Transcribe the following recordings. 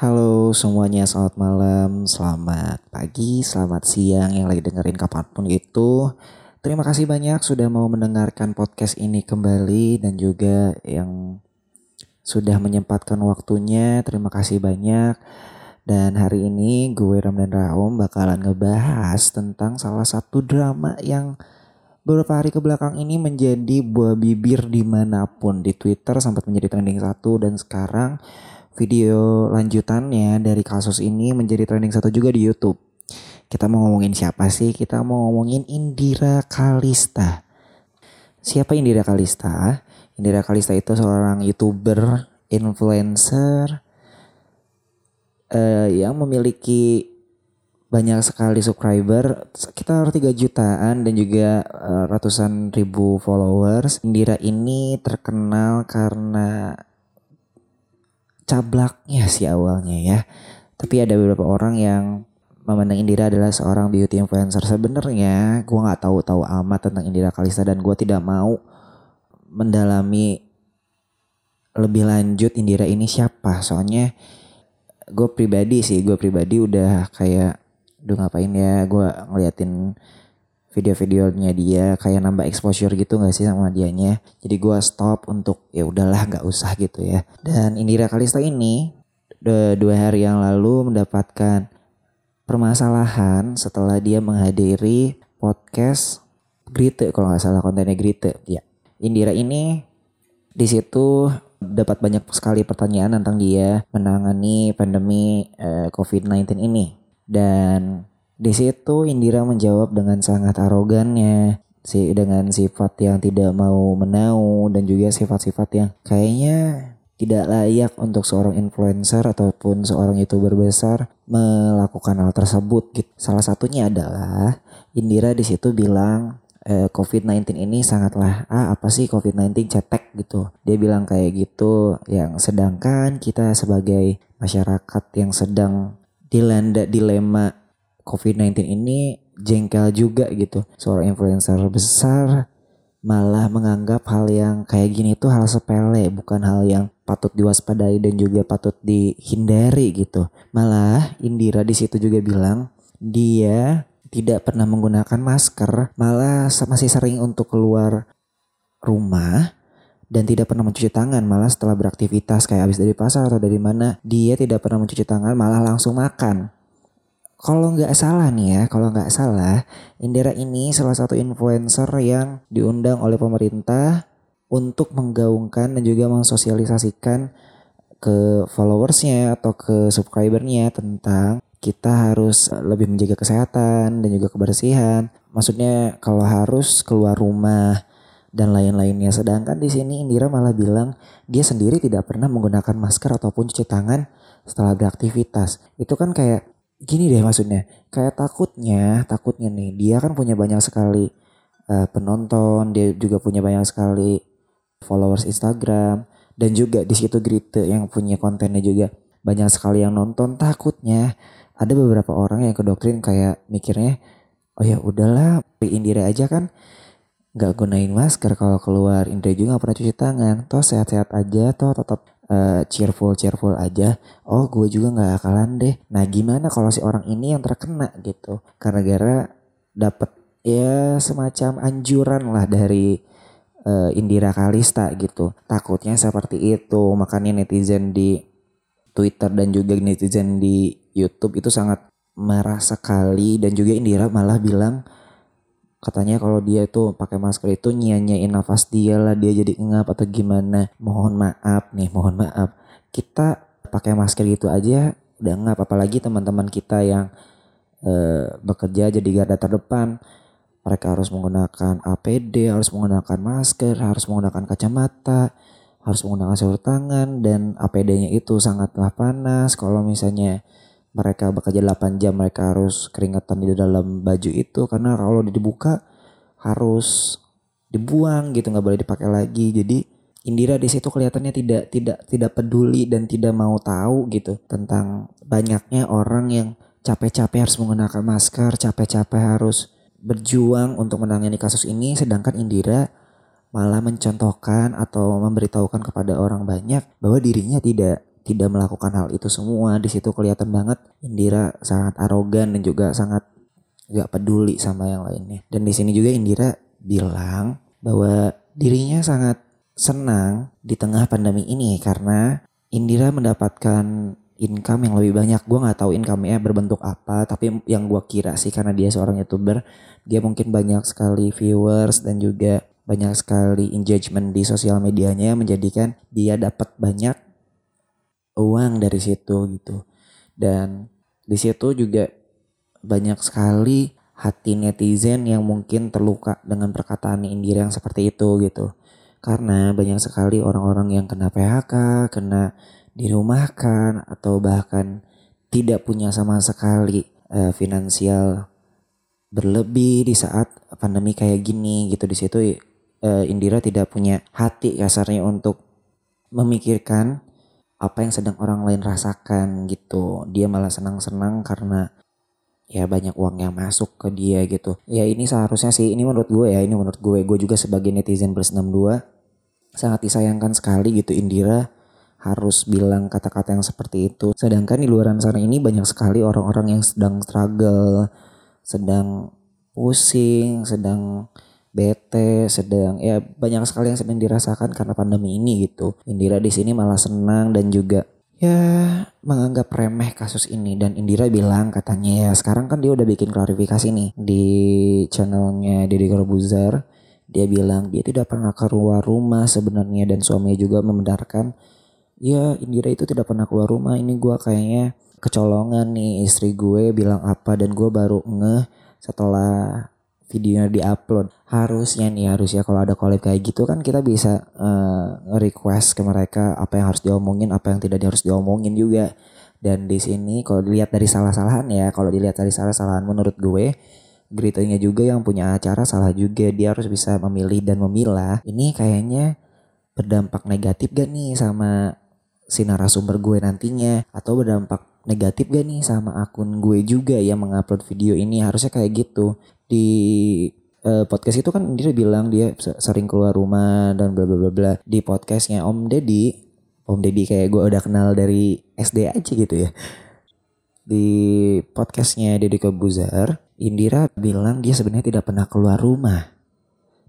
Halo semuanya, selamat malam, selamat pagi, selamat siang yang lagi dengerin kapan pun itu. Terima kasih banyak sudah mau mendengarkan podcast ini kembali dan juga yang sudah menyempatkan waktunya. Terima kasih banyak. Dan hari ini gue Ram dan Raum bakalan ngebahas tentang salah satu drama yang beberapa hari ke belakang ini menjadi buah bibir di mana pun di Twitter sempat menjadi trending satu dan sekarang video lanjutannya dari kasus ini menjadi trending satu juga di YouTube. Kita mau ngomongin siapa sih? Kita mau ngomongin Indira Kalista. Siapa Indira Kalista? Indira Kalista itu seorang youtuber, influencer uh, yang memiliki banyak sekali subscriber sekitar 3 jutaan dan juga uh, ratusan ribu followers. Indira ini terkenal karena cablaknya sih awalnya ya. Tapi ada beberapa orang yang memandang Indira adalah seorang beauty influencer. Sebenarnya gue nggak tahu-tahu amat tentang Indira Kalista dan gue tidak mau mendalami lebih lanjut Indira ini siapa. Soalnya gue pribadi sih, gue pribadi udah kayak Duh ngapain ya gue ngeliatin video-videonya dia kayak nambah exposure gitu gak sih sama dianya? Jadi gue stop untuk ya udahlah nggak usah gitu ya. Dan Indira Kalista ini dua hari yang lalu mendapatkan permasalahan setelah dia menghadiri podcast Grite kalau nggak salah kontennya Grite. Ya Indira ini di situ dapat banyak sekali pertanyaan tentang dia menangani pandemi eh, COVID-19 ini. Dan di situ Indira menjawab dengan sangat arogannya, si dengan sifat yang tidak mau menau dan juga sifat-sifat yang kayaknya tidak layak untuk seorang influencer ataupun seorang youtuber besar melakukan hal tersebut. Gitu. Salah satunya adalah Indira di situ bilang eh, COVID-19 ini sangatlah ah apa sih COVID-19 cetek gitu. Dia bilang kayak gitu yang sedangkan kita sebagai masyarakat yang sedang dilanda dilema COVID-19 ini jengkel juga gitu. Seorang influencer besar malah menganggap hal yang kayak gini itu hal sepele, bukan hal yang patut diwaspadai dan juga patut dihindari gitu. Malah Indira di situ juga bilang dia tidak pernah menggunakan masker, malah masih sering untuk keluar rumah dan tidak pernah mencuci tangan malah setelah beraktivitas kayak habis dari pasar atau dari mana dia tidak pernah mencuci tangan malah langsung makan kalau nggak salah nih ya, kalau nggak salah, Indira ini salah satu influencer yang diundang oleh pemerintah untuk menggaungkan dan juga mensosialisasikan ke followersnya atau ke subscribernya tentang kita harus lebih menjaga kesehatan dan juga kebersihan. Maksudnya kalau harus keluar rumah dan lain-lainnya. Sedangkan di sini Indira malah bilang dia sendiri tidak pernah menggunakan masker ataupun cuci tangan setelah beraktivitas. Itu kan kayak gini deh maksudnya. Kayak takutnya, takutnya nih dia kan punya banyak sekali uh, penonton, dia juga punya banyak sekali followers Instagram dan juga di situ Grite yang punya kontennya juga banyak sekali yang nonton takutnya ada beberapa orang yang kedoktrin kayak mikirnya oh ya udahlah Indira aja kan nggak gunain masker kalau keluar Indra juga nggak pernah cuci tangan toh sehat-sehat aja toh tetap uh, cheerful cheerful aja oh gue juga nggak akalan deh. Nah gimana kalau si orang ini yang terkena gitu? Karena gara dapat ya semacam anjuran lah dari uh, Indira Kalista gitu. Takutnya seperti itu. Makanya netizen di Twitter dan juga netizen di YouTube itu sangat marah sekali. Dan juga Indira malah bilang katanya kalau dia itu pakai masker itu nyanyain nafas dia lah dia jadi ngap atau gimana. Mohon maaf nih mohon maaf. Kita pakai masker gitu aja udah ngap apalagi teman-teman kita yang uh, bekerja jadi garda terdepan. Mereka harus menggunakan APD harus menggunakan masker harus menggunakan kacamata harus menggunakan sarung tangan dan APD-nya itu sangatlah panas. Kalau misalnya mereka bekerja 8 jam mereka harus keringetan di dalam baju itu karena kalau dibuka harus dibuang gitu nggak boleh dipakai lagi. Jadi Indira di situ kelihatannya tidak tidak tidak peduli dan tidak mau tahu gitu tentang banyaknya orang yang capek-capek harus menggunakan masker capek-capek harus berjuang untuk menangani kasus ini. Sedangkan Indira malah mencontohkan atau memberitahukan kepada orang banyak bahwa dirinya tidak tidak melakukan hal itu semua di situ kelihatan banget Indira sangat arogan dan juga sangat gak peduli sama yang lainnya dan di sini juga Indira bilang bahwa dirinya sangat senang di tengah pandemi ini karena Indira mendapatkan income yang lebih banyak. Gue nggak tahu income-nya berbentuk apa, tapi yang gue kira sih karena dia seorang youtuber, dia mungkin banyak sekali viewers dan juga banyak sekali engagement di sosial medianya menjadikan dia dapat banyak uang dari situ gitu. Dan di situ juga banyak sekali hati netizen yang mungkin terluka dengan perkataan Indira yang seperti itu gitu. Karena banyak sekali orang-orang yang kena PHK, kena dirumahkan atau bahkan tidak punya sama sekali uh, finansial berlebih di saat pandemi kayak gini gitu di situ uh, Indira tidak punya hati kasarnya untuk memikirkan apa yang sedang orang lain rasakan gitu. Dia malah senang-senang karena ya banyak uang yang masuk ke dia gitu. Ya ini seharusnya sih ini menurut gue ya ini menurut gue. Gue juga sebagai netizen plus 62 sangat disayangkan sekali gitu Indira harus bilang kata-kata yang seperti itu. Sedangkan di luar sana ini banyak sekali orang-orang yang sedang struggle, sedang pusing, sedang bete, sedang ya banyak sekali yang sedang dirasakan karena pandemi ini gitu. Indira di sini malah senang dan juga ya menganggap remeh kasus ini. Dan Indira bilang katanya ya sekarang kan dia udah bikin klarifikasi nih di channelnya Deddy Corbuzier. Dia bilang dia tidak pernah keluar rumah sebenarnya dan suaminya juga membenarkan ya Indira itu tidak pernah keluar rumah. Ini gue kayaknya kecolongan nih istri gue bilang apa dan gue baru ngeh setelah videonya diupload harusnya nih harusnya kalau ada collab kayak gitu kan kita bisa uh, request ke mereka apa yang harus diomongin apa yang tidak harus diomongin juga. Dan di sini kalau dilihat dari salah-salahan ya kalau dilihat dari salah-salahan menurut gue Gritanya juga yang punya acara salah juga. Dia harus bisa memilih dan memilah. Ini kayaknya berdampak negatif gak nih sama si narasumber gue nantinya? Atau berdampak negatif gak nih sama akun gue juga yang mengupload video ini? Harusnya kayak gitu. Di uh, podcast itu kan dia bilang dia sering keluar rumah dan bla bla bla bla. Di podcastnya Om Deddy Om Deddy kayak gue udah kenal dari SD aja gitu ya. Di podcastnya Deddy Kebuzar Indira bilang dia sebenarnya tidak pernah keluar rumah.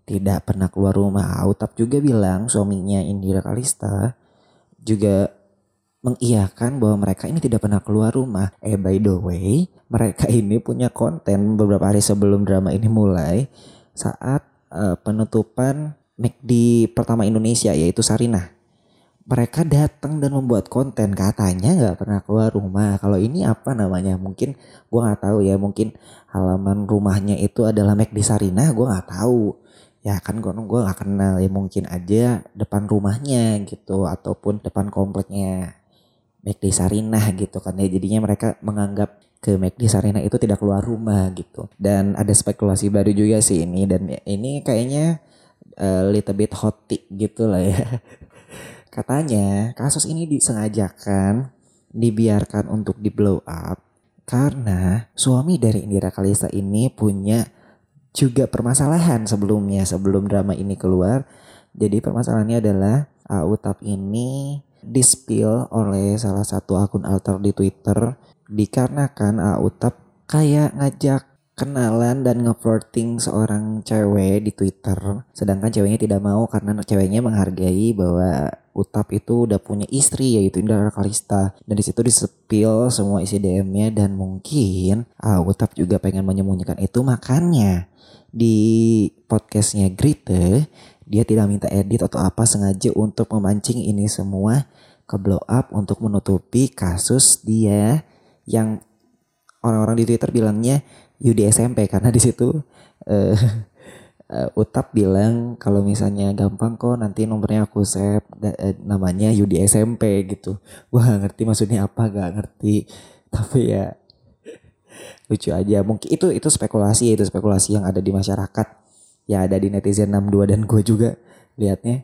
Tidak pernah keluar rumah. Autap juga bilang suaminya Indira Kalista juga mengiyakan bahwa mereka ini tidak pernah keluar rumah. Eh by the way, mereka ini punya konten beberapa hari sebelum drama ini mulai saat uh, penutupan di pertama Indonesia yaitu Sarinah. Mereka datang dan membuat konten katanya nggak pernah keluar rumah. Kalau ini apa namanya? Mungkin gue nggak tahu ya. Mungkin halaman rumahnya itu adalah di Sarinah. Gue nggak tahu ya kan gue gue gak kenal ya mungkin aja depan rumahnya gitu ataupun depan kompleknya McD Sarinah gitu kan ya. Jadinya mereka menganggap ke McD Sarinah itu tidak keluar rumah gitu. Dan ada spekulasi baru juga sih ini. Dan ini kayaknya uh, little bit hot gitu lah ya. Katanya kasus ini disengajakan dibiarkan untuk di blow up karena suami dari Indira Kalista ini punya juga permasalahan sebelumnya sebelum drama ini keluar. Jadi permasalahannya adalah Utap ini dispil oleh salah satu akun alter di Twitter dikarenakan Utap kayak ngajak kenalan dan ngeflirting seorang cewek di Twitter. Sedangkan ceweknya tidak mau karena ceweknya menghargai bahwa Utap itu udah punya istri yaitu Indra Kalista. Dan di situ disepil semua isi DM-nya dan mungkin uh, Utap juga pengen menyembunyikan itu makanya di podcastnya Grite dia tidak minta edit atau apa sengaja untuk memancing ini semua ke blow up untuk menutupi kasus dia yang orang-orang di Twitter bilangnya Yudi SMP karena di situ uh, uh, Utap bilang kalau misalnya gampang kok nanti nomornya aku save uh, namanya Yudi SMP gitu. Wah gak ngerti maksudnya apa gak ngerti. Tapi ya lucu aja mungkin itu itu spekulasi itu spekulasi yang ada di masyarakat ya ada di netizen 62 dan gue juga liatnya.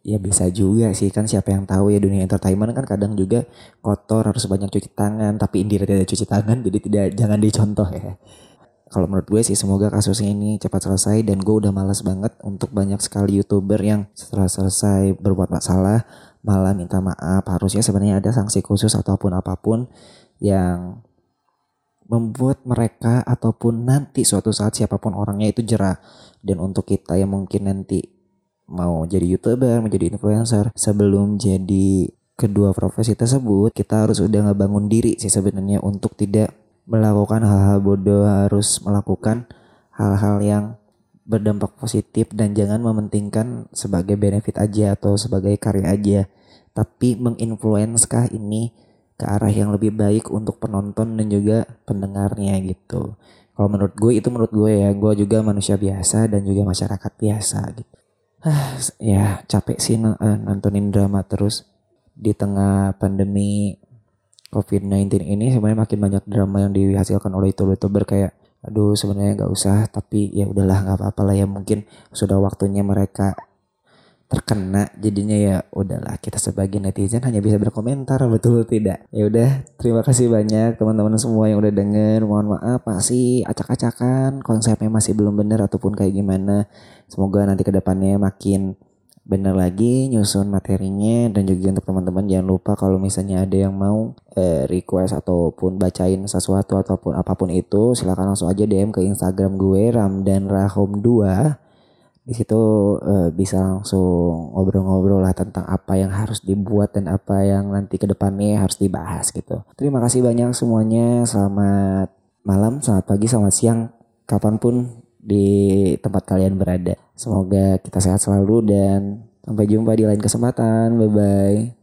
Ya bisa juga sih. Kan siapa yang tahu ya dunia entertainment kan kadang juga kotor harus banyak cuci tangan. Tapi Indira tidak cuci tangan jadi tidak jangan dicontoh ya. Kalau menurut gue sih semoga kasusnya ini cepat selesai dan gue udah males banget untuk banyak sekali youtuber yang setelah selesai berbuat masalah malah minta maaf. Harusnya sebenarnya ada sanksi khusus ataupun apa pun yang membuat mereka ataupun nanti suatu saat siapa pun orangnya itu jerah. Dan untuk kita yang mungkin nanti mau jadi youtuber menjadi influencer sebelum jadi kedua profesi tersebut kita harus udah ngebangun diri sih sebenarnya untuk tidak melakukan hal-hal bodoh harus melakukan hal-hal yang berdampak positif dan jangan mementingkan sebagai benefit aja atau sebagai karya aja. Tapi menginfluenskah ini ke arah yang lebih baik untuk penonton dan juga pendengarnya gitu. Kalau menurut gue itu menurut gue ya. Gue juga manusia biasa dan juga masyarakat biasa gitu. Ah ya capek sih eh, nontonin drama terus di tengah pandemi COVID-19 ini. Sebenarnya makin banyak drama yang dihasilkan oleh youtuber kayak aduh sebenarnya nggak usah tapi ya udahlah nggak apa-apa lah ya. Mungkin sudah waktunya mereka terkena jadinya ya udahlah kita sebagai netizen hanya bisa berkomentar betul tidak. Ya udah terima kasih banyak teman-teman semua yang udah denger. Mohon maaf masih acak-acakan konsepnya masih belum benar ataupun kayak gimana. Semoga nanti ke depannya makin bener lagi nyusun materinya. Dan juga untuk teman-teman jangan lupa kalau misalnya ada yang mau eh, request ataupun bacain sesuatu ataupun apa pun itu silahkan langsung aja DM ke Instagram gue Ramdan Rahom 2 di situ eh, bisa langsung ngobrol-ngobrol lah tentang apa yang harus dibuat dan apa yang nanti ke depannya harus dibahas gitu terima kasih banyak semuanya selamat malam selamat pagi selamat siang kapan pun di tempat kalian berada. Semoga kita sehat selalu dan sampai jumpa di lain kesempatan. Bye bye.